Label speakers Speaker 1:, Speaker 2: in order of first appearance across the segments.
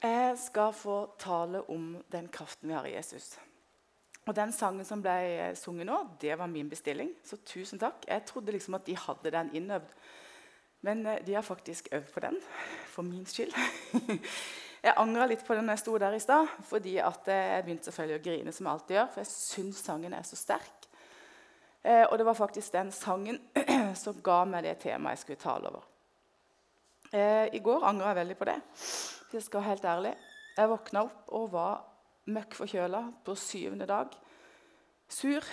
Speaker 1: Jeg skal få tale om den kraften vi har i Jesus. Og Den sangen som ble sunget nå, det var min bestilling. Så tusen takk. Jeg trodde liksom at de hadde den innøvd. Men eh, de har faktisk øvd på den, for min skyld. Jeg angra litt på den jeg sto der i stad, fordi at jeg begynte selvfølgelig å grine. som jeg alltid gjør, For jeg syns sangen er så sterk. Eh, og det var faktisk den sangen som ga meg det temaet jeg skulle tale over. Eh, I går angra jeg veldig på det. Jeg skal være helt ærlig. Jeg våkna opp og var møkk forkjøla på syvende dag. Sur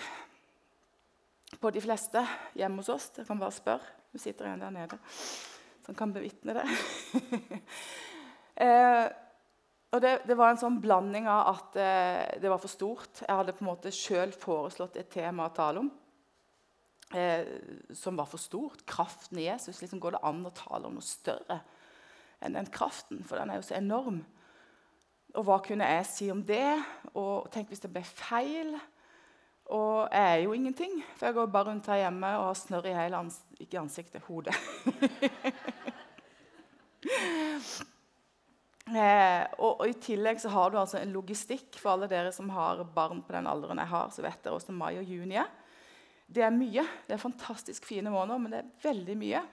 Speaker 1: på de fleste hjemme hos oss. Dere kan bare spørre. Du sitter en der nede som kan bevitne det. eh, og det, det, var en sånn blanding av at eh, det var for stort. Jeg hadde på en måte sjøl foreslått et tema å tale om eh, som var for stort. Kraften i Jesus. Liksom går det an å tale om noe større enn den kraften? For den er jo så enorm. Og hva kunne jeg si om det? Og tenk hvis det ble feil? Og jeg er jo ingenting, for jeg går bare rundt her hjemme og har snørr i hele ans ikke ansiktet, hodet. eh, og, og, I tillegg så har du altså en logistikk for alle dere som har barn på den alderen jeg har. så vet dere også mai og juni. Det er mye. Det er fantastisk fine måneder, men det er veldig mye.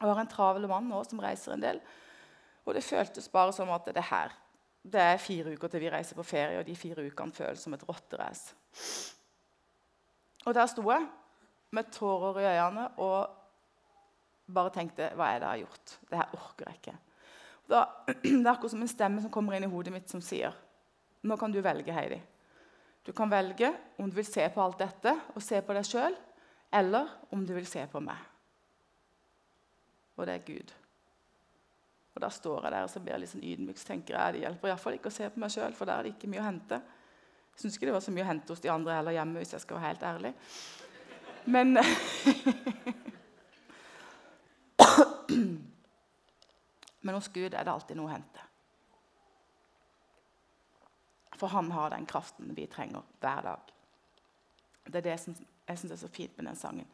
Speaker 1: Jeg har en travel mann nå som reiser en del. Og det føltes bare som at det er her det er fire uker til vi reiser på ferie, og de fire ukene føles som et rotterace. Og der sto jeg med tårer i øynene og bare tenkte Hva er det jeg har gjort? Det her orker jeg ikke. Da, det er akkurat som en stemme som kommer inn i hodet mitt som sier Nå kan du velge, Heidi. Du kan velge om du vil se på alt dette og se på deg sjøl, eller om du vil se på meg. Og det er Gud. Og Da står jeg der og så blir jeg litt sånn ydmyk. så tenker jeg, Det hjelper iallfall ikke å se på meg sjøl, for der er det ikke mye å hente. Jeg syns ikke det var så mye å hente hos de andre heller hjemme. hvis jeg skal være helt ærlig. Men Men hos Gud er det alltid noe å hente. For han har den kraften vi trenger hver dag. Det er det jeg syns er så fint med den sangen.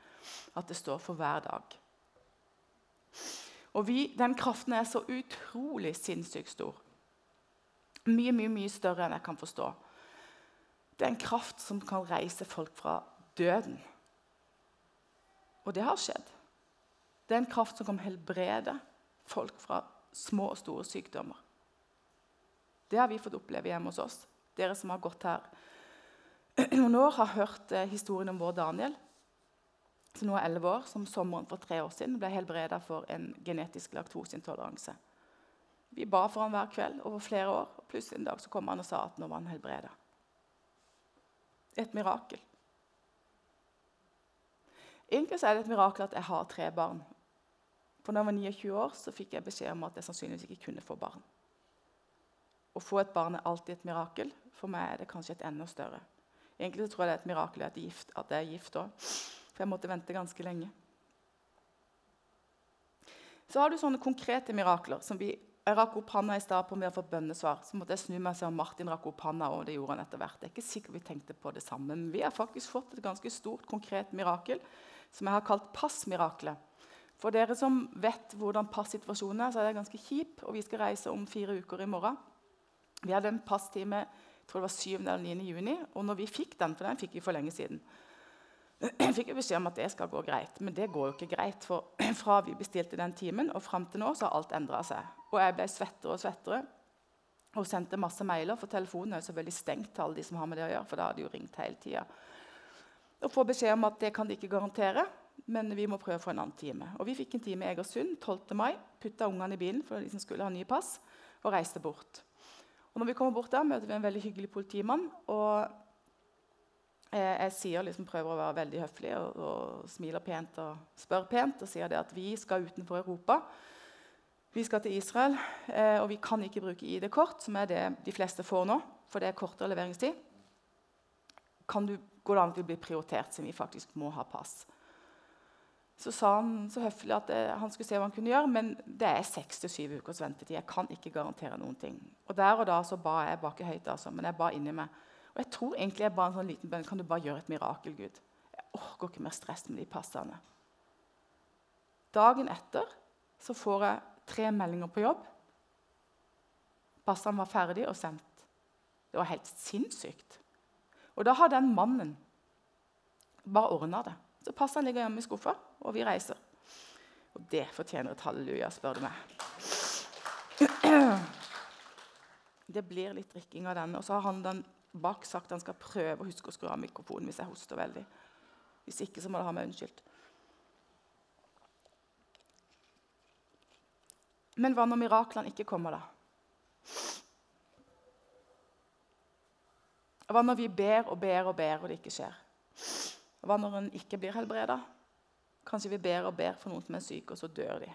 Speaker 1: At det står for hver dag. Og vi, Den kraften er så utrolig sinnssykt stor. Mye, mye, mye større enn jeg kan forstå. Det er en kraft som kan reise folk fra døden. Og det har skjedd. Det er en kraft som kan helbrede folk fra små og store sykdommer. Det har vi fått oppleve hjemme hos oss. Dere som har gått her noen år, har hørt eh, historien om vår Daniel som nå er 11 år, som sommeren for tre år siden ble helbreda for en genetisk laktoseintoleranse. Vi ba for ham hver kveld over flere år, og plutselig en dag så kom han og sa at nå var han helbreda. Et mirakel. Egentlig er det et mirakel at jeg har tre barn. For da jeg var 29 år, så fikk jeg beskjed om at jeg sannsynligvis ikke kunne få barn. Å få et barn er alltid et mirakel. For meg er det kanskje et enda større. Egentlig tror jeg det er et mirakel at jeg er gift òg. For jeg måtte vente ganske lenge. Så har du sånne konkrete mirakler. som vi, Jeg rakk opp handa i stad på om vi har fått bønnesvar. Så måtte jeg snu meg og se om Martin rakk opp handa. og det gjorde han etter hvert. Jeg er ikke sikkert vi tenkte på det samme, men vi har faktisk fått et ganske stort, konkret mirakel som jeg har kalt passmiraklet. For dere som vet hvordan passituasjonen er, så er det ganske kjip, og vi skal reise om fire uker i morgen. Vi hadde en passtime jeg tror det var 7. eller 9. juni, og når vi fikk den, for den fikk vi for lenge siden, jeg fikk beskjed om at det skal gå greit, men det går jo ikke greit. For fra vi bestilte den timen og fram til nå så har alt endra seg. Og jeg ble svettere og svettere og sendte masse mailer, for telefonen er jo selvfølgelig stengt til alle de som har med det å gjøre. for da hadde de jo ringt hele tiden. Og får beskjed om at det kan de ikke garantere, men vi må prøve å få en annen time. Og Vi fikk en time i Egersund 12. mai, putta ungene i bilen for de som skulle ha nye pass, og reiste bort. Og når vi kommer bort der, møter vi en veldig hyggelig politimann. og Eh, jeg sier, liksom, prøver å være veldig høflig og, og, smiler pent og spør pent. Og sier at vi skal utenfor Europa. Vi skal til Israel, eh, og vi kan ikke bruke ID-kort, som er det de fleste får nå. For det er kortere leveringstid. Kan du, gå an at vi blir prioritert, siden vi faktisk må ha pass? Så sa han så høflig at eh, han skulle se hva han kunne gjøre, men det er seks til syv ukers ventetid. Jeg kan ikke garantere noen ting. Og Der og da så ba jeg bak høyt, altså, men jeg ba inni meg og jeg tror egentlig jeg ba en sånn liten bønn. Kan du bare gjøre et mirakel, Gud? Jeg orker ikke mer stress med de passene. Dagen etter så får jeg tre meldinger på jobb. Passene var ferdig og sendt. Det var helt sinnssykt. Og da har den mannen bare ordna det. Så passene ligger hjemme i skuffa, og vi reiser. Og det fortjener et halleluja, spør du meg. Det blir litt drikking av den. Og så har han den bak sagt han skal prøve å huske å skru av mikrofonen hvis jeg hoster veldig. Hvis ikke, så må det ha meg unnskyldt. Men hva når miraklene ikke kommer, da? Hva når vi ber og ber og ber, og det ikke skjer? Hva når en ikke blir helbreda? Kanskje vi ber og ber for noen som er syke, og så dør de.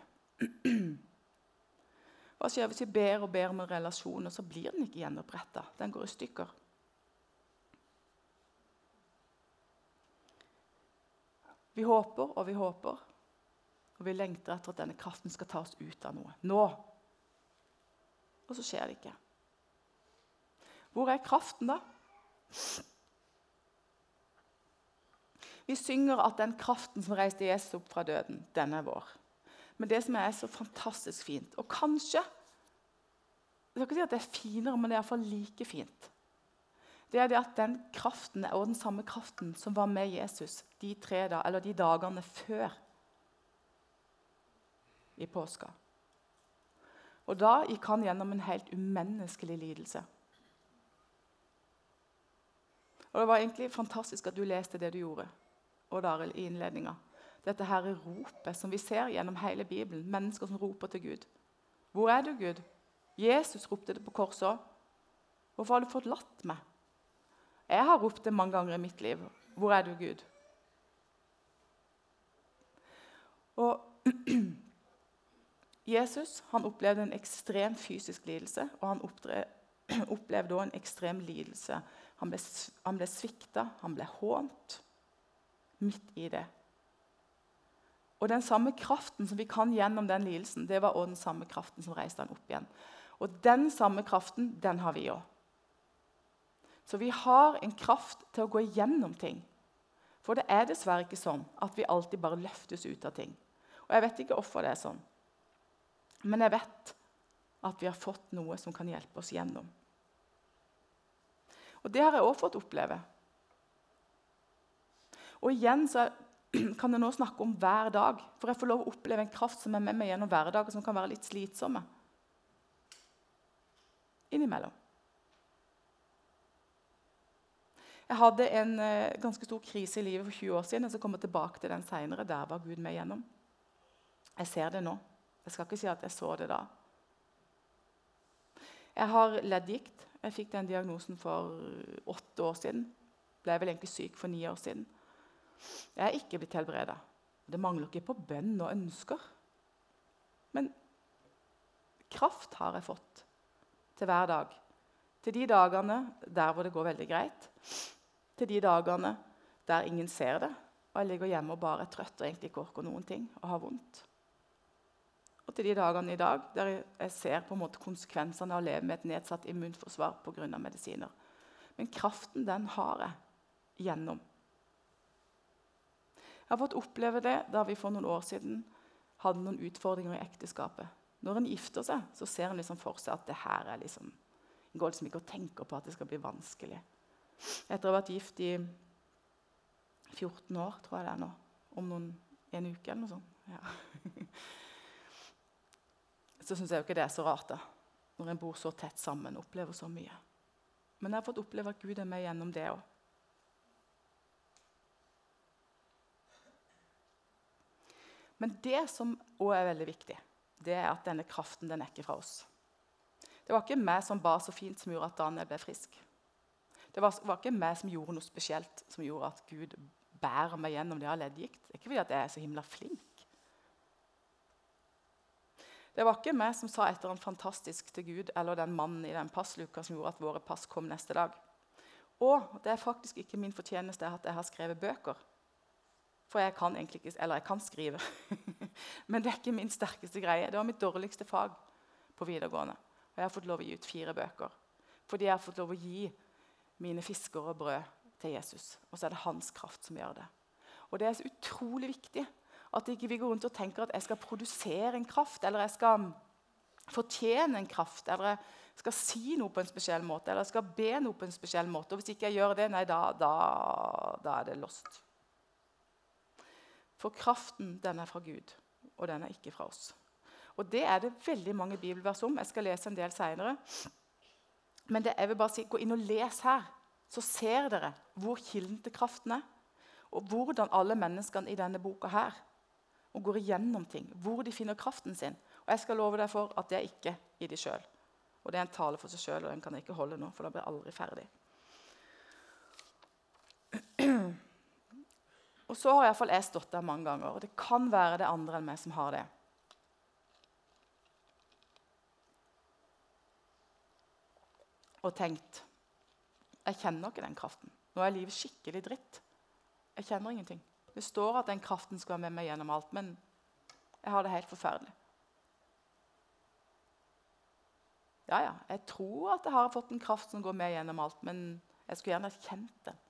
Speaker 1: Hva skjer hvis vi ber og ber om en relasjon, og så blir den ikke gjenoppretta? Den går i stykker. Vi håper og vi håper, og vi lengter etter at denne kraften skal ta oss ut av noe. Nå! Og så skjer det ikke. Hvor er kraften, da? Vi synger at den kraften som reiste Jesus opp fra døden, den er vår. Men det som er så fantastisk fint, og kanskje Jeg skal ikke si at det er finere, men det er iallfall like fint. Det er det at den kraften og den samme kraften som var med Jesus de, tre da, eller de dagene før i påska. Og da gikk han gjennom en helt umenneskelig lidelse. Og Det var egentlig fantastisk at du leste det du gjorde, Odd Arild, i innledninga. Dette her er ropet som vi ser gjennom hele Bibelen. Mennesker som roper til Gud. Hvor er du, Gud? Jesus ropte det på korset òg. Hvorfor har du forlatt meg? Jeg har ropt det mange ganger i mitt liv. Hvor er du, Gud? Og Jesus han opplevde en ekstrem fysisk lidelse, og han opplevde også en ekstrem lidelse. Han ble, han svikta, han ble hånt midt i det. Og den samme kraften som vi kan gjennom den lidelsen, det var også den samme kraften som reiste han opp igjen. Og den samme kraften, den har vi òg. Så vi har en kraft til å gå igjennom ting. For det er dessverre ikke sånn at vi alltid bare løftes ut av ting. Og jeg vet ikke hvorfor det er sånn. Men jeg vet at vi har fått noe som kan hjelpe oss gjennom. Og det har jeg òg fått oppleve. Og igjen så kan jeg nå snakke om hver dag. For jeg får lov å oppleve en kraft som er med meg gjennom hverdagen, som kan være litt slitsomme. Innimellom. Jeg hadde en uh, ganske stor krise i livet for 20 år siden. Jeg skal komme tilbake til den senere. Der var Gud med gjennom. Jeg ser det nå. Jeg skal ikke si at jeg så det da. Jeg har leddgikt. Jeg fikk den diagnosen for åtte år siden. Ble vel egentlig syk for ni år siden. Jeg er ikke blitt helbreda. Det mangler ikke på bønn og ønsker. Men kraft har jeg fått til hver dag. Til de dagene der hvor det går veldig greit til de dagene der ingen ser det, og jeg ligger hjemme og bare er trøtt og egentlig ikke orker noen ting og har vondt. Og til de dagene i dag der jeg ser på en måte konsekvensene av å leve med et nedsatt immunforsvar pga. medisiner. Men kraften, den har jeg gjennom. Jeg har fått oppleve det da vi for noen år siden hadde noen utfordringer i ekteskapet. Når en gifter seg, så ser en liksom for seg at det her er liksom, en går liksom ikke og tenker på at det skal bli vanskelig. Etter å ha vært gift i 14 år, tror jeg det er nå. Om noen, en uke eller noe sånt. Ja. Så syns jeg jo ikke det er så rart, da. Når en bor så tett sammen og opplever så mye. Men jeg har fått oppleve at Gud er med gjennom det òg. Men det som òg er veldig viktig, det er at denne kraften den er ikke fra oss. Det var ikke meg som ba så fint som gjorde at Daniel ble frisk. Det var, var, ikke meg som gjorde noe spesielt som gjorde at Gud bærer meg gjennom det har leddgikt. Det er ikke fordi at jeg er så himla flink. Det var ikke meg som sa et eller annet fantastisk til Gud eller den mannen i den passluka som gjorde at våre pass kom neste dag. Og det er faktisk ikke min fortjeneste at jeg har skrevet bøker. For jeg kan egentlig ikke, eller jeg kan skrive. Men det er ikke min sterkeste greie. Det var mitt dårligste fag på videregående. Og jeg har fått lov å gi ut fire bøker. Fordi jeg har fått lov å gi mine fisker og brød til Jesus. Og så er det hans kraft som gjør det. Og det er så utrolig viktig at ikke vi går rundt og tenker at jeg skal produsere en kraft, eller jeg skal fortjene en kraft, eller jeg skal si noe på en spesiell måte, eller jeg skal be noe på en spesiell måte. Og hvis ikke jeg gjør det, nei, da, da, da er det lost. For kraften, den er fra Gud, og den er ikke fra oss. Og Det er det veldig mange bibelvers om. Jeg skal lese en del seinere. Men det, jeg vil bare si, gå inn og les her, så ser dere hvor kilden til kraften er. Og hvordan alle menneskene i denne boka her og går igjennom ting. Hvor de finner kraften sin. Og jeg skal love deg for at det er ikke i de sjøl. Og det er en tale for seg sjøl, og den kan jeg ikke holde nå, for da blir jeg aldri ferdig. Og så har iallfall jeg stått der mange ganger, og det kan være det andre enn meg som har det. Og tenkt Jeg kjenner ikke den kraften. Nå er livet skikkelig dritt. Jeg kjenner ingenting. Det står at den kraften skal være med meg gjennom alt, men jeg har det helt forferdelig. Ja, ja, jeg tror at jeg har fått en kraft som går med gjennom alt, men jeg skulle gjerne kjent den.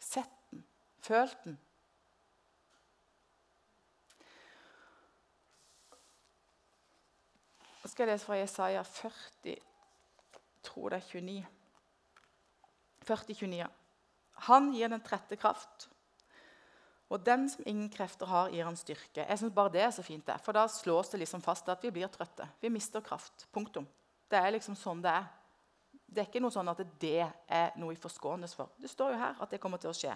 Speaker 1: Sett den. Følt den. Nå skal jeg lese fra Jesaja 40, tror det er 29. 40, 29. Han gir den trette kraft, og den som ingen krefter har, gir han styrke. Jeg synes bare det er så fint, det, for da slås det liksom fast at vi blir trøtte. Vi mister kraft. Punktum. Det er liksom sånn det er. Det er ikke noe sånn at det er noe vi forskånes for. Det står jo her at det kommer til å skje.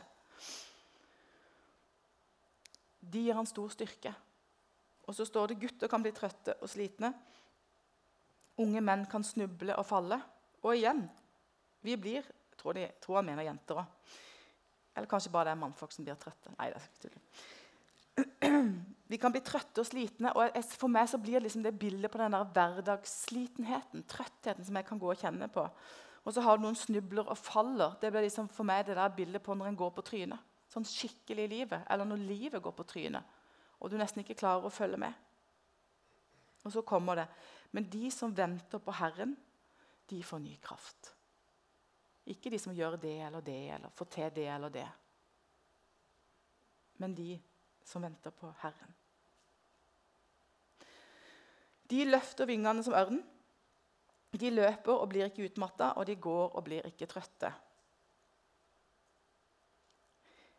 Speaker 1: De gir han stor styrke. Og så står det gutter kan bli trøtte og slitne. Unge menn kan snuble og falle. Og igjen vi blir tror, de, tror han mener jenter òg. Eller kanskje bare det er mannfolk som blir trøtte. Nei, det er tull. Vi kan bli trøtte og slitne. og For meg så blir det liksom det bildet på den der hverdagsslitenheten, trøttheten, som jeg kan gå og kjenne på. Og så har du noen snubler og faller. Det blir liksom for meg det der bildet på når en går på trynet. Sånn skikkelig i livet. Eller når livet går på trynet, og du nesten ikke klarer å følge med. Og så kommer det. Men de som venter på Herren, de får ny kraft. Ikke de som gjør det eller det, eller får til det eller det. Men de som venter på Herren. De løfter vingene som ørnen. De løper og blir ikke utmatta, og de går og blir ikke trøtte.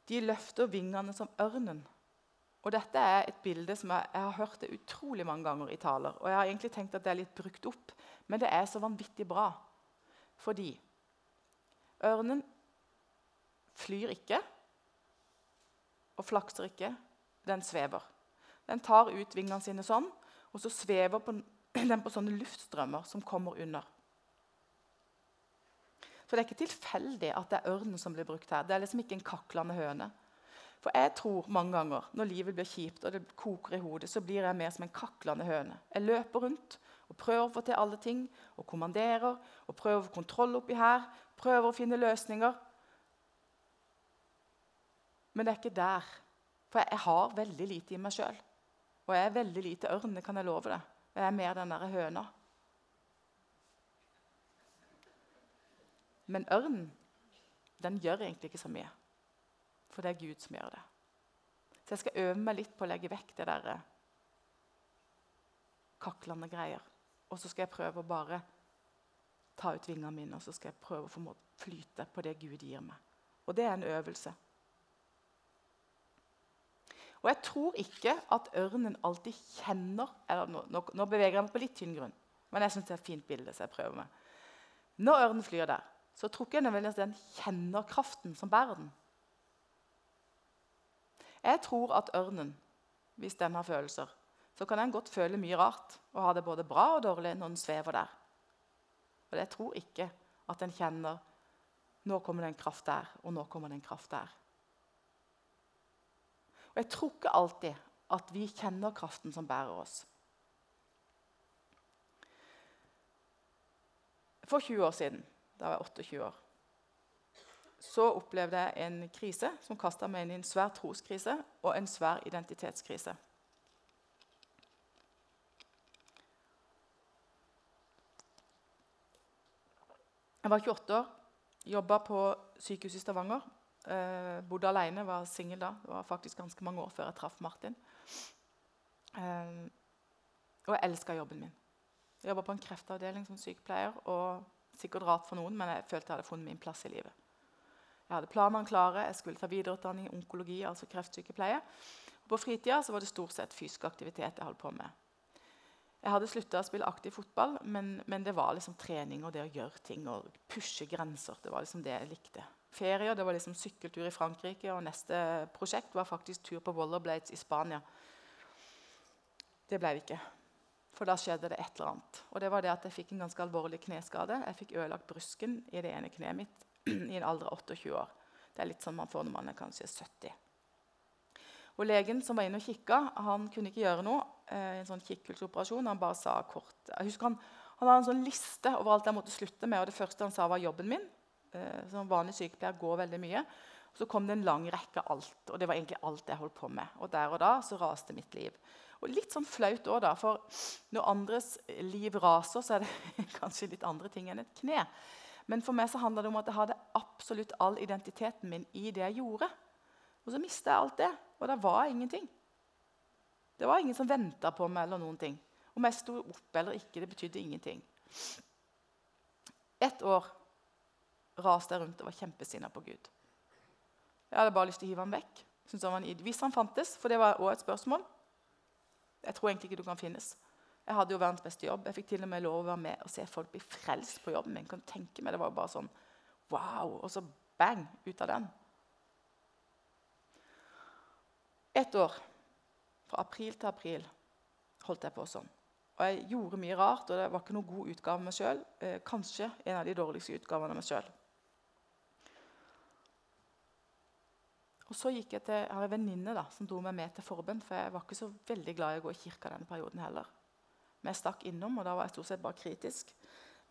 Speaker 1: De løfter vingene som ørnen. Og Dette er et bilde som jeg, jeg, har hørt det utrolig mange ganger i taler. Og jeg har egentlig tenkt at det er litt brukt opp, men det er så vanvittig bra. Fordi ørnen flyr ikke og flakser ikke. Den svever. Den tar ut vingene sine sånn, og så svever den på sånne luftstrømmer som kommer under. Så det er ikke tilfeldig at det er ørnen som blir brukt her. Det er liksom ikke en kaklende høne. For jeg tror mange ganger når livet blir kjipt og det koker i hodet, så blir jeg mer som en kaklende høne. Jeg løper rundt og prøver å få til alle ting og kommanderer og prøver kontroll oppi her. Prøver å finne løsninger. Men det er ikke der. For jeg har veldig lite i meg sjøl. Og jeg er veldig lite ørn, kan jeg love deg. Jeg er mer den derre høna. Men ørnen, den gjør egentlig ikke så mye. For det er Gud som gjør det. Så jeg skal øve meg litt på å legge vekk det der eh, kaklende greier. Og så skal jeg prøve å bare ta ut vingene mine og så skal jeg prøve å flyte på det Gud gir meg. Og det er en øvelse. Og jeg tror ikke at ørnen alltid kjenner eller Nå, nå, nå beveger jeg meg på litt tynn grunn, men jeg synes det er et fint bilde. så jeg prøver med. Når ørnen flyr der, så tror ikke jeg nødvendigvis den kjenner kraften som bærer den. Jeg tror at ørnen, hvis den har følelser, så kan den godt føle mye rart og ha det både bra og dårlig når den svever der. Og jeg tror ikke at den kjenner nå kommer det en kraft der, og nå kommer det en kraft der. Og Jeg tror ikke alltid at vi kjenner kraften som bærer oss. For 20 år siden, da var jeg 28 år, så opplevde jeg en krise som kasta meg inn i en svær troskrise og en svær identitetskrise. Jeg var 28 år, jobba på sykehuset i Stavanger. Eh, bodde alene, var singel da. Det var faktisk ganske mange år før jeg traff Martin. Eh, og jeg elska jobben min. Jeg jobba på en kreftavdeling som sykepleier. og Sikkert rart for noen, men jeg følte jeg hadde funnet min plass i livet. Jeg hadde planene klare. Jeg skulle ta videreutdanning i onkologi, altså kreftsykepleie. På fritida var det stort sett fysisk aktivitet jeg holdt på med. Jeg hadde slutta å spille aktiv fotball, men, men, det var liksom trening og det å gjøre ting og pushe grenser. Det var liksom det jeg likte. Ferier det var liksom sykkeltur i Frankrike, og neste prosjekt var faktisk tur på rollerblades i Spania. Det ble det ikke. For da skjedde det et eller annet. Og det var det at Jeg fikk en ganske alvorlig kneskade. Jeg fikk ødelagt brusken i det ene kneet mitt i en alder av 28 år. Det er litt sånn man får når man er kanskje 70. Og Legen som var inne og kikka, han kunne ikke gjøre noe. Eh, en sånn kikkhullsoperasjon. Han bare sa kort. Jeg husker han, han hadde en sånn liste over alt jeg måtte slutte med. og Det første han sa, var jobben min. Eh, som vanlig sykepleier går veldig mye. Så kom det en lang rekke alt. Og det var egentlig alt jeg holdt på med. Og der og da så raste mitt liv. Og litt sånn flaut òg, da. For når andres liv raser, så er det kanskje litt andre ting enn et kne. Men for meg så handla det om at jeg hadde absolutt all identiteten min i det jeg gjorde. Og så mista jeg alt det, og det var ingenting. Det var ingen som venta på meg. eller noen ting. Om jeg sto opp eller ikke, det betydde ingenting. Ett år raste jeg rundt og var kjempesinna på Gud. Jeg hadde bare lyst til å hive ham vekk. Han Hvis han fantes, for det var også et spørsmål. Jeg tror egentlig ikke du kan finnes. Jeg hadde jo verdens beste jobb. Jeg fikk til og med lov å være med og se folk bli frelst på jobben min. Kan tenke meg, Det var jo bare sånn wow! Og så bang! Ut av den. Ett år, fra april til april, holdt jeg på sånn. Og jeg gjorde mye rart, og det var ikke noen god utgave av meg sjøl. Eh, kanskje en av de dårligste utgavene av meg sjøl. Og så gikk jeg til, jeg har en venninne som dro meg med til forbønn. For jeg var ikke så veldig glad i å gå i kirka denne perioden heller. Jeg stakk innom, og da var jeg stort sett bare kritisk.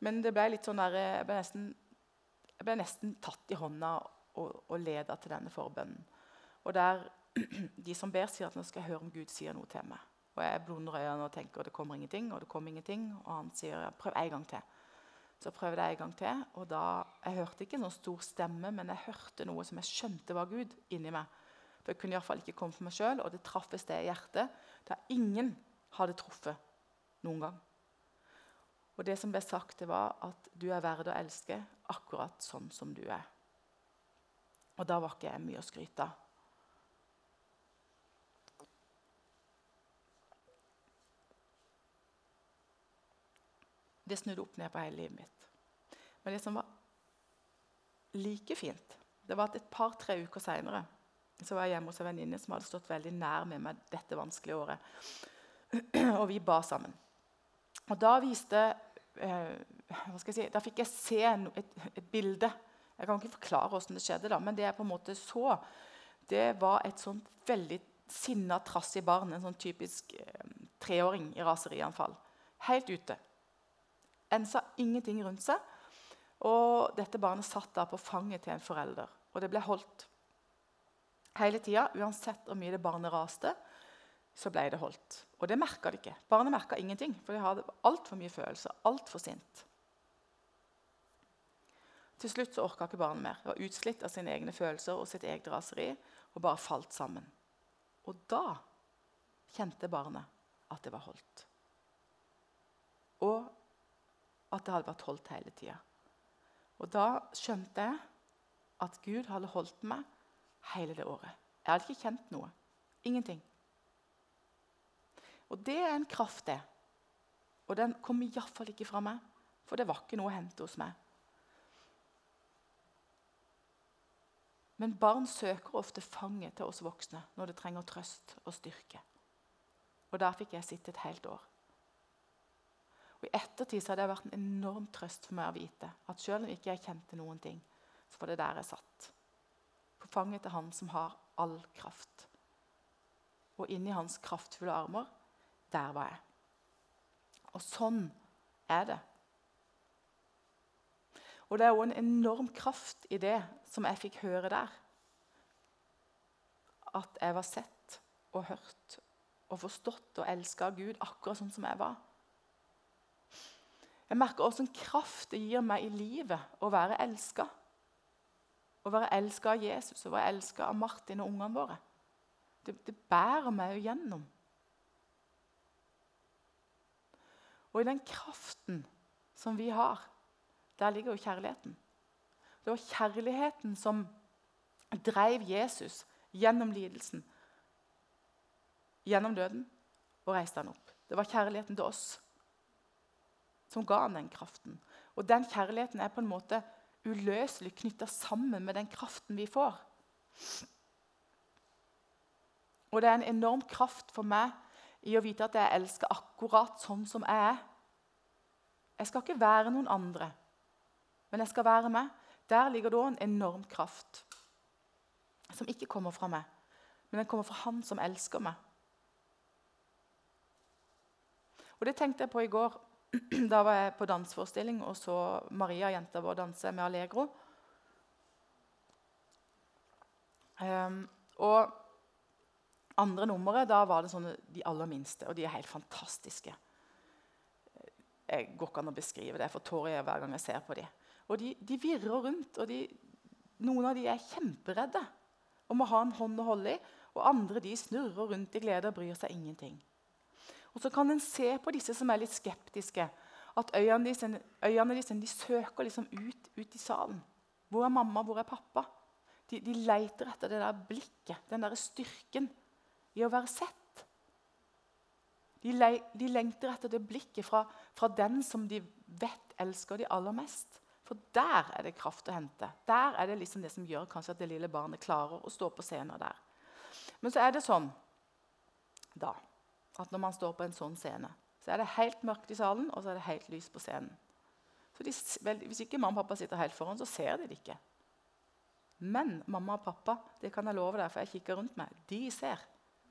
Speaker 1: Men det ble litt sånn der, jeg ble nesten, jeg ble nesten tatt i hånda og, og leda til denne forbønnen. Og der de som ber, sier at nå skal jeg høre om Gud sier noe til meg. Og jeg blunder øynene og tenker det kommer ingenting. Og det kommer ingenting. Og han sier prøv en gang til. Så prøvde jeg en gang til. og da, Jeg hørte ikke en sånn stor stemme, men jeg hørte noe som jeg skjønte var Gud inni meg. For Jeg kunne iallfall ikke komme for meg sjøl, og det traff et sted i hjertet der ingen hadde truffet noen gang. Og det som ble sagt, det var at du er verd å elske akkurat sånn som du er. Og da var ikke jeg mye å skryte av. Det snudde opp ned på hele livet mitt. Men det som var like fint, det var at et par-tre uker seinere var jeg hjemme hos en venninne som hadde stått veldig nær med meg dette vanskelige året. Og vi ba sammen. Og da viste eh, hva skal jeg si, Da fikk jeg se et, et, bilde. Jeg kan ikke forklare hvordan det skjedde, da, men det jeg på en måte så, det var et sånt veldig sinna, trassig barn. En sånn typisk eh, treåring i raserianfall. Helt ute. En sa ingenting rundt seg. Og dette barnet satt da på fanget til en forelder. Og det ble holdt hele tida. Uansett hvor mye det barnet raste, så ble det holdt. Og det merka de ikke. Barnet merka ingenting, for de hadde altfor mye følelser. Altfor sint. Til slutt så orka ikke barnet mer. Det var utslitt av sine egne følelser og sitt eget raseri og bare falt sammen. Og da kjente barnet at det var holdt. Og at det hadde vært holdt hele tida. Og da skjønte jeg at Gud hadde holdt meg hele det året. Jeg hadde ikke kjent noe. Ingenting. Og det er en kraft, det. Og den kom iallfall ikke fra meg, for det var ikke noe å hente hos meg. Men barn søker ofte fanget til oss voksne når det trenger trøst og styrke. Og der fikk jeg sitte et helt år. Og I ettertid så hadde det vært en enorm trøst for meg å vite at selv om ikke jeg kjente noen ting, så var det der jeg satt. På fanget til Han som har all kraft. Og inni hans kraftfulle armer, der var jeg. Og sånn er det. Og det er òg en enorm kraft i det som jeg fikk høre der. At jeg var sett og hørt og forstått og elska av Gud akkurat sånn som jeg var. Jeg merker også en kraft det gir meg i livet å være elska. Å være elska av Jesus og være elska av Martin og ungene våre. Det, det bærer meg jo gjennom. Og i den kraften som vi har, der ligger jo kjærligheten. Det var kjærligheten som drev Jesus gjennom lidelsen, gjennom døden, og reiste han opp. Det var kjærligheten til oss som ga han den kraften. Og den kjærligheten er på en måte uløselig knytta sammen med den kraften vi får. Og det er en enorm kraft for meg i å vite at jeg elsker akkurat sånn som jeg er. Jeg skal ikke være noen andre, men jeg skal være meg. Der ligger det en enorm kraft som ikke kommer fra meg, men den kommer fra Han som elsker meg. Og Det tenkte jeg på i går. Da var jeg på danseforestilling og så Maria, jenta vår, danse med Allegro. Um, og andre nummeret da var det sånne, de aller minste, og de er helt fantastiske. Jeg går ikke an å beskrive det, jeg får tårer hver gang jeg ser på dem. Og de, de virrer rundt, og de, noen av dem er kjemperedde og må ha en hånd å holde i. Og andre de snurrer rundt i glede og bryr seg ingenting. Og Så kan en se på disse som er litt skeptiske, at øynene deres de søker liksom ut, ut, i salen. Hvor er mamma, hvor er pappa? De, de leter etter det der blikket, den der styrken i å være sett. De, le, de lengter etter det blikket fra, fra den som de vet elsker de aller mest. For der er det kraft å hente. Der er det liksom det som gjør kanskje at det lille barnet klarer å stå på scenen der. Men så er det sånn da, at når man står på en sånn scene, så er det helt mørkt i salen, og så er det helt lys på scenen. Så de, vel, Hvis ikke mamma og pappa sitter helt foran, så ser de det ikke. Men mamma og pappa det kan jeg love deg, for jeg kikker rundt meg, de ser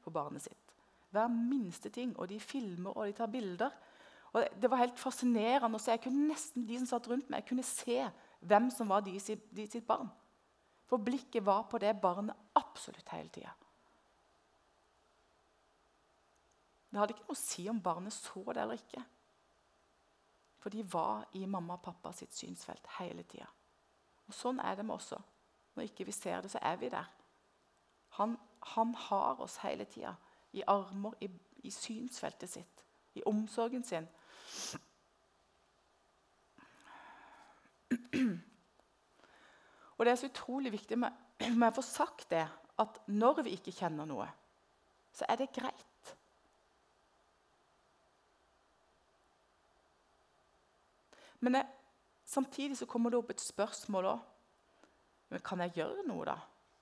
Speaker 1: på barnet sitt. Hver minste ting. Og de filmer og de tar bilder. Og Det var helt fascinerende å se. Jeg kunne nesten, De som satt rundt meg, kunne se hvem som var de, de sitt barn. For blikket var på det barnet absolutt hele tida. Det hadde ikke noe å si om barnet så det eller ikke. For de var i mamma og pappa sitt synsfelt hele tida. Og sånn er det med oss også. Når ikke vi ser det, så er vi der. Han, han har oss hele tida. I armer, i, i synsfeltet sitt, i omsorgen sin. Og Det er så utrolig viktig med, med å få sagt det, at når vi ikke kjenner noe, så er det greit. Men jeg, samtidig så kommer det opp et spørsmål òg. Kan jeg gjøre noe, da?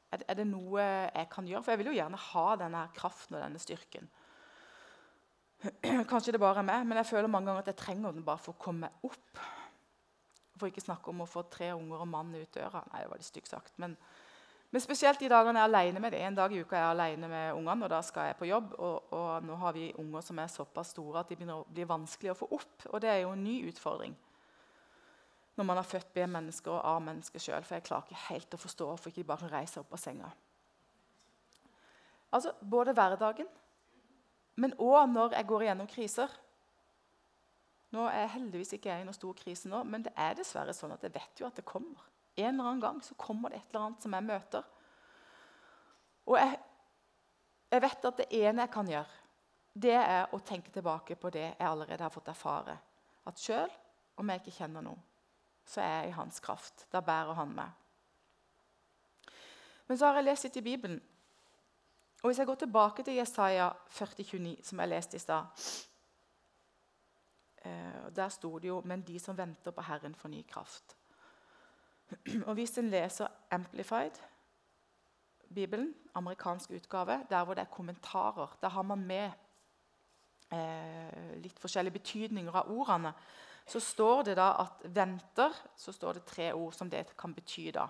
Speaker 1: Er, er, det noe jeg kan gjøre? For jeg vil jo gjerne ha denne kraften og denne styrken. Kanskje det bare er meg, men jeg føler mange ganger at jeg trenger den bare for å komme opp. For ikke snakke om å få tre unger og mann ut døra. Nei, det var litt stygt sagt. Men, men, spesielt de dagene jeg er alene med det. En dag i uka er jeg alene med ungene, og da skal jeg på jobb. Og, og, nå har vi unger som er såpass store at de begynner å bli vanskelig å få opp. Og det er jo en ny utfordring når man har født B-mennesker og A-mennesker sjøl. For jeg klarer ikke helt å forstå hvorfor ikke de bare kan reise opp av senga. Altså, Både hverdagen, men òg når jeg går igjennom kriser. Nå er jeg heldigvis ikke i noen stor krise nå, men det er dessverre sånn at jeg vet jo at det kommer. En eller annen gang så kommer det et eller annet som jeg møter. Og jeg, jeg vet at det ene jeg kan gjøre, det er å tenke tilbake på det jeg allerede har fått erfare. At sjøl om jeg ikke kjenner noe, så er jeg i hans kraft. Da bærer han meg. Men så har jeg lest litt i Bibelen. Og Hvis jeg går tilbake til Jesaja 40, 29, som jeg leste i stad eh, Der sto det jo 'Men de som venter på Herren, får ny kraft'. Og Hvis en leser Amplified, Bibelen, amerikansk utgave, der hvor det er kommentarer, der har man med eh, litt forskjellige betydninger av ordene så står det da at 'venter' så står det tre ord som det kan bety. da.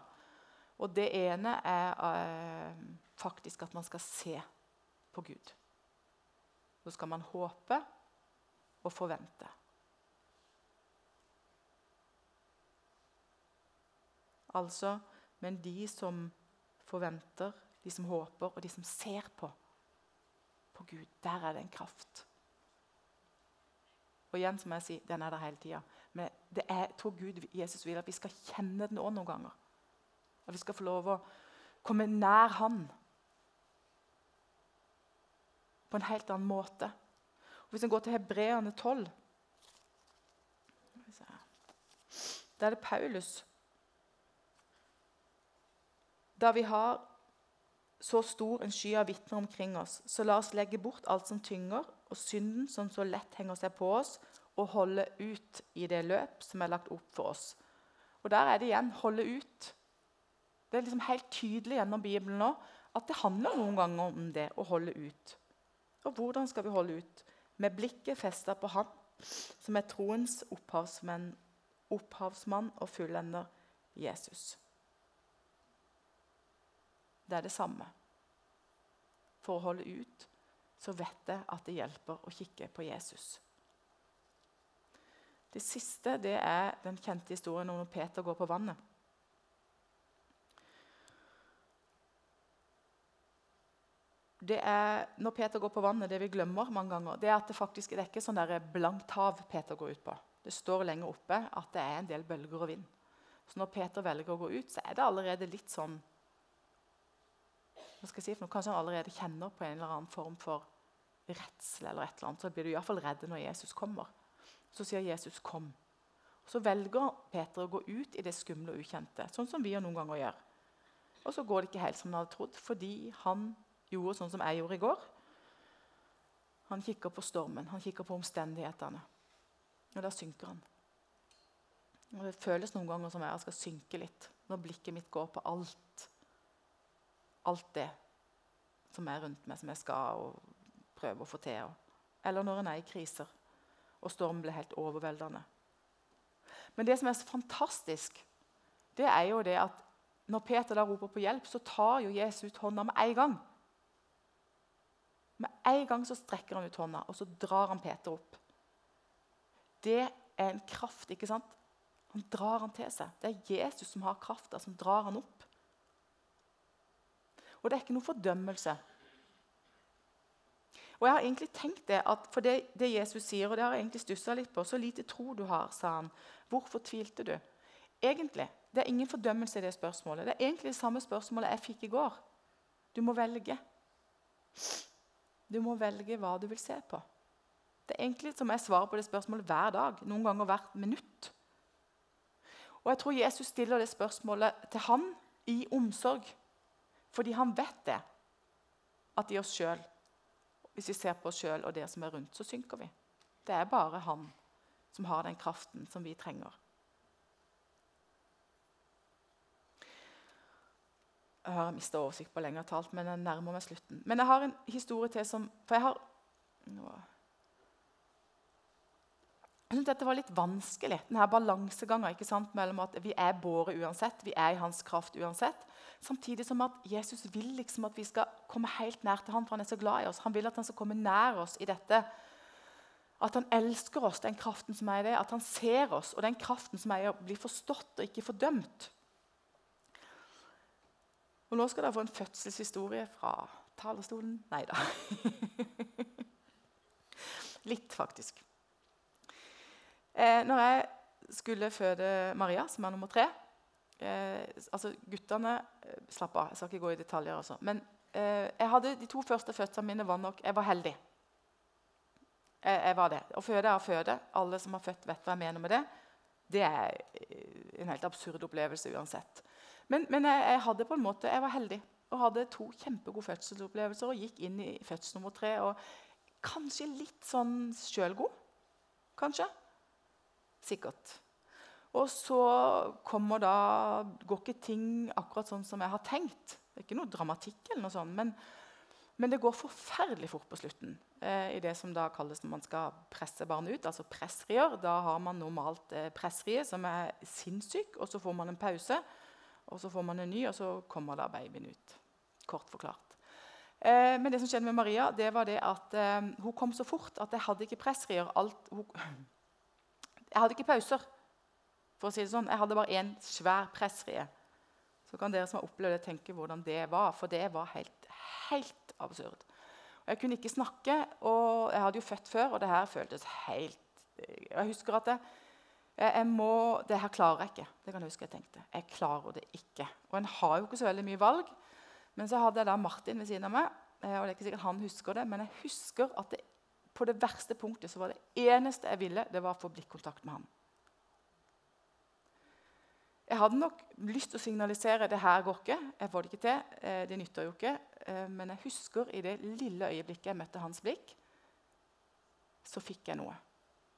Speaker 1: Og Det ene er uh, faktisk at man skal se på Gud. Så skal man håpe og forvente. Altså Men de som forventer, de som håper, og de som ser på, på Gud, der er det en kraft. Og igjen, som jeg sier, den er der hele tida. Men det er, tror Gud Jesus vil at vi skal kjenne den òg noen ganger. At vi skal få lov å komme nær Han på en helt annen måte. Og hvis en går til Hebreerne 12, Da er det Paulus. Da vi har så stor en sky av vitner omkring oss, så la oss legge bort alt som tynger, og synden som så lett henger seg på oss, og holde ut i det løp som er lagt opp for oss. Og der er det igjen holde ut. Det er liksom helt tydelig gjennom Bibelen nå at det handler noen ganger om det å holde ut. Og hvordan skal vi holde ut? Med blikket festa på Han som er troens opphavsmann, opphavsmann og fullender Jesus. Det er det samme. For å holde ut så vet jeg at det hjelper å kikke på Jesus. Det siste det er den kjente historien om når Peter går på vannet. Det er, når Peter går på vannet, det vi glemmer mange ganger, det er at det faktisk det er ikke sånn blankt hav Peter går ut på. Det står lenger oppe at det er en del bølger og vind. Så når Peter velger å gå ut, så er det allerede litt sånn hva skal jeg si for noe? Kanskje han allerede kjenner på en eller annen form for redsel. eller et eller annet, Så blir du iallfall redd når Jesus kommer. Så sier Jesus 'kom'. Så velger Peter å gå ut i det skumle og ukjente, sånn som vi noen ganger gjør. Og så går det ikke helt som han hadde trodd, fordi han gjorde sånn som jeg gjorde i går. Han kikker på stormen, han kikker på omstendighetene. Og da synker han. Og Det føles noen ganger som jeg skal synke litt, når blikket mitt går på alt alt det som er rundt meg, som jeg skal prøve å få til. Eller når en er i kriser og stormen blir helt overveldende. Men det som er så fantastisk, det er jo det at når Peter da roper på hjelp, så tar jo Jesus ut hånda med en gang. Med en gang så strekker han ut hånda, og så drar han Peter opp. Det er en kraft, ikke sant? Han drar han til seg. Det er Jesus som har krafta, som drar han opp. Og det er ikke noe fordømmelse. Og jeg har egentlig tenkt det, at For det, det Jesus sier, og det har jeg egentlig stussa litt på Så lite tro du har, sa han. Hvorfor tvilte du? Egentlig, Det er ingen fordømmelse i det spørsmålet. Det er egentlig det samme spørsmålet jeg fikk i går. Du må velge. Du må velge hva du vil se på. Det er egentlig som jeg svarer på det spørsmålet hver dag. Noen ganger hvert minutt. Og jeg tror Jesus stiller det spørsmålet til han i omsorg. Fordi han vet det. At i oss sjøl, hvis vi ser på oss sjøl og det som er rundt, så synker vi. Det er bare han som har den kraften som vi trenger. Jeg har mista oversikt på lengre talt, men jeg nærmer meg slutten. Men jeg har en historie til som For jeg har jeg synes dette var litt vanskelig, denne balansegangen mellom at vi er båret uansett, vi er i hans kraft uansett, samtidig som at Jesus vil liksom at vi skal komme helt nær til ham, for han er så glad i oss. Han vil at han skal komme nær oss i dette. At han elsker oss, den kraften som er i det. At han ser oss, og den kraften som er i å bli forstått og ikke fordømt. Og Nå skal dere få en fødselshistorie fra talerstolen. Nei da. Litt, faktisk. Eh, når jeg skulle føde Maria, som er nummer tre eh, altså Guttene eh, Slapp av, jeg skal ikke gå i detaljer. Altså. Men eh, jeg hadde de to første fødslene mine var nok Jeg var heldig. Jeg, jeg var det. Å føde er å føde. Alle som har født, vet hva jeg mener med det. Det er eh, en helt absurd opplevelse uansett. Men, men jeg, jeg, hadde på en måte, jeg var heldig og hadde to kjempegode fødselsopplevelser og gikk inn i fødsel nummer tre. og Kanskje litt sånn sjølgod. Kanskje. Sikkert. Og så kommer da Går ikke ting akkurat sånn som jeg har tenkt. Det er ikke noe dramatikk, eller noe sånt, men, men det går forferdelig fort på slutten. Eh, I det som da kalles når man skal presse barnet ut, altså pressrier. Da har man normalt eh, pressrie som er sinnssyk, og så får man en pause. Og så får man en ny, og så kommer da babyen ut. Kort forklart. Eh, men det som skjedde med Maria, det var det at eh, hun kom så fort at jeg hadde ikke pressrier. Alt, hun, jeg hadde ikke pauser. for å si det sånn. Jeg hadde bare én svær pressrie. Så kan dere som har opplevd det, tenke hvordan det var. For det var helt, helt absurd. Og jeg kunne ikke snakke, og jeg hadde jo født før, og det her føltes helt Jeg husker at jeg, jeg må, Det her klarer jeg ikke. Det kan jeg huske jeg tenkte. Jeg klarer det ikke. Og en har jo ikke så veldig mye valg. Men så hadde jeg da Martin ved siden av meg. Eh, og det er ikke sikkert han husker det, Men jeg husker at det på det verste punktet så var det eneste jeg ville, det var å få blikkontakt med ham. hadde nok lyst til å signalisere det her går ikke. Jeg får det ikke til. Eh, det nytter jo ikke. Eh, men jeg husker i det lille øyeblikket jeg møtte hans blikk, så fikk jeg noe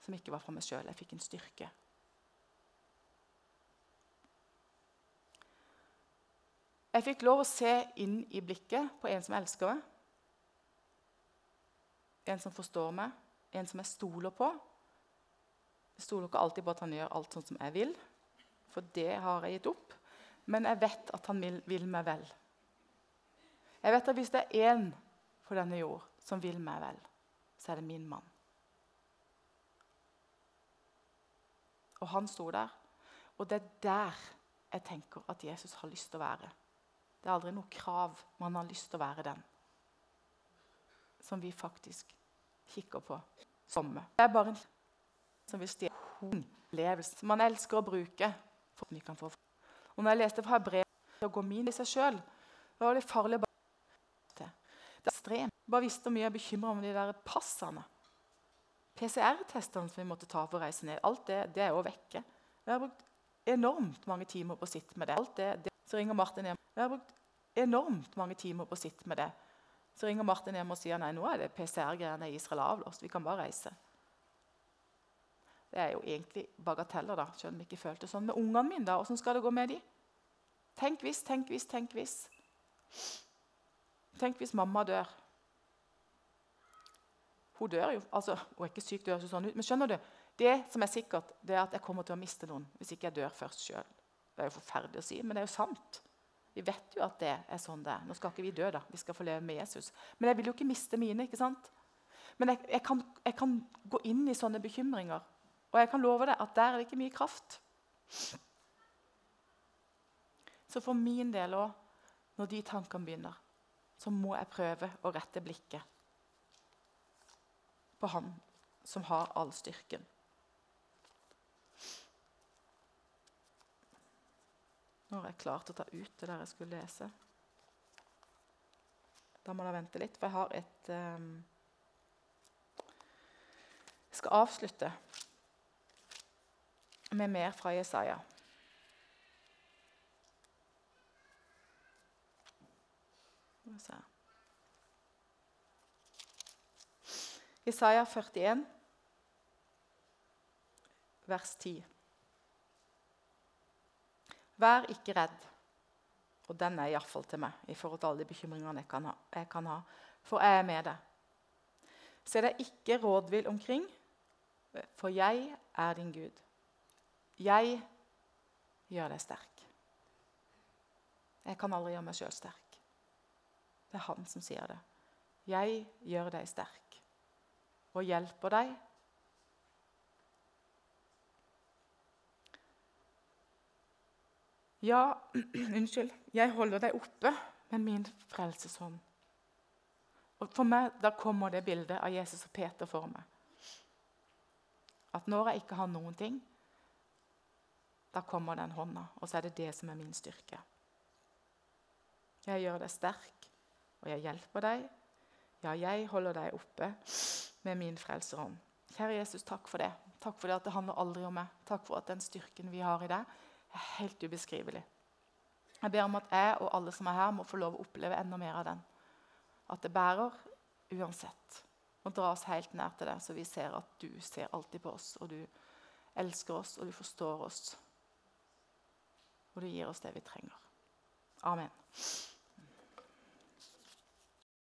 Speaker 1: som ikke var fra meg sjøl. Jeg fikk en styrke. Jeg fikk lov å se inn i blikket på en som elsker meg. En som forstår meg, en som jeg stoler på. Jeg stoler ikke alltid på at han gjør alt sånn som jeg vil, for det har jeg gitt opp. Men jeg vet at han vil, vil meg vel. Jeg vet at hvis det er én på denne jord som vil meg vel, så er det min mann. Og han sto der. Og det er der jeg tenker at Jesus har lyst til å være. Det er aldri noe krav, men han har lyst til å være den som vi faktisk kikker på. Somme. Det er bare en som vil stjele opplevelse som man elsker å bruke. for at vi kan få. Og når jeg leste fra brevet å gå min i seg sjøl, var det farlig å bare Det er ekstremt. Bare visste hvor mye jeg bekymra om de der passene. PCR-testene som vi måtte ta for å reise ned. Alt det, det er jo vekke. Jeg har brukt enormt mange timer på å sitte med det. Alt det, det. Så ringer Martin hjem. Jeg har brukt enormt mange timer på å sitte med det. Så ringer Martin hjem og sier nei, nå er det PCR-greiene i Israel avlåst. Vi kan bare reise. Det er jo egentlig bagateller, da, selv om jeg ikke følte sånn. Med ungene mine, da, åssen skal det gå med de? Tenk hvis, tenk hvis, tenk hvis. Tenk hvis mamma dør. Hun dør jo. altså, Hun er ikke syk, det høres sånn ut. Men skjønner du, det som er sikkert, det er at jeg kommer til å miste noen hvis ikke jeg dør først sjøl. Det er jo forferdelig å si, men det er jo sant. Vi vet jo at det er sånn det er. Nå skal ikke vi dø, da. Vi skal få leve med Jesus. Men jeg vil jo ikke miste mine. ikke sant? Men jeg, jeg, kan, jeg kan, gå inn i sånne bekymringer. Og jeg kan love deg at der er det ikke mye kraft. Så for min del òg, når de tankene begynner, så må jeg prøve å rette blikket på Han som har all styrken. Nå har jeg klart å ta ut det der jeg skulle lese. Da må jeg vente litt, for jeg har et um, Jeg skal avslutte med mer fra Jesaja. Jesaja 41, vers 10. Vær ikke redd. Og den er iallfall til meg i forhold til alle de bekymringene jeg kan ha. Jeg kan ha for jeg er med deg. Se deg ikke rådvill omkring, for jeg er din Gud. Jeg gjør deg sterk. Jeg kan aldri gjøre meg sjøl sterk. Det er han som sier det. Jeg gjør deg sterk og hjelper deg Ja, unnskyld, jeg holder deg oppe med min frelseshånd. Og For meg da kommer det bildet av Jesus og Peter for meg. At når jeg ikke har noen ting, da kommer den hånda, og så er det det som er min styrke. Jeg gjør deg sterk, og jeg hjelper deg. Ja, jeg holder deg oppe med min frelserhånd. Kjære Jesus, takk for det. Takk for det at det handler aldri om meg. Takk for at den styrken vi har i deg, er helt ubeskrivelig. Jeg ber om at jeg og alle som er her, må få lov å oppleve enda mer av den. At det bærer uansett. Og dra oss helt nær til deg, så vi ser at du ser alltid på oss. Og du elsker oss, og du forstår oss. Og du gir oss det vi trenger. Amen.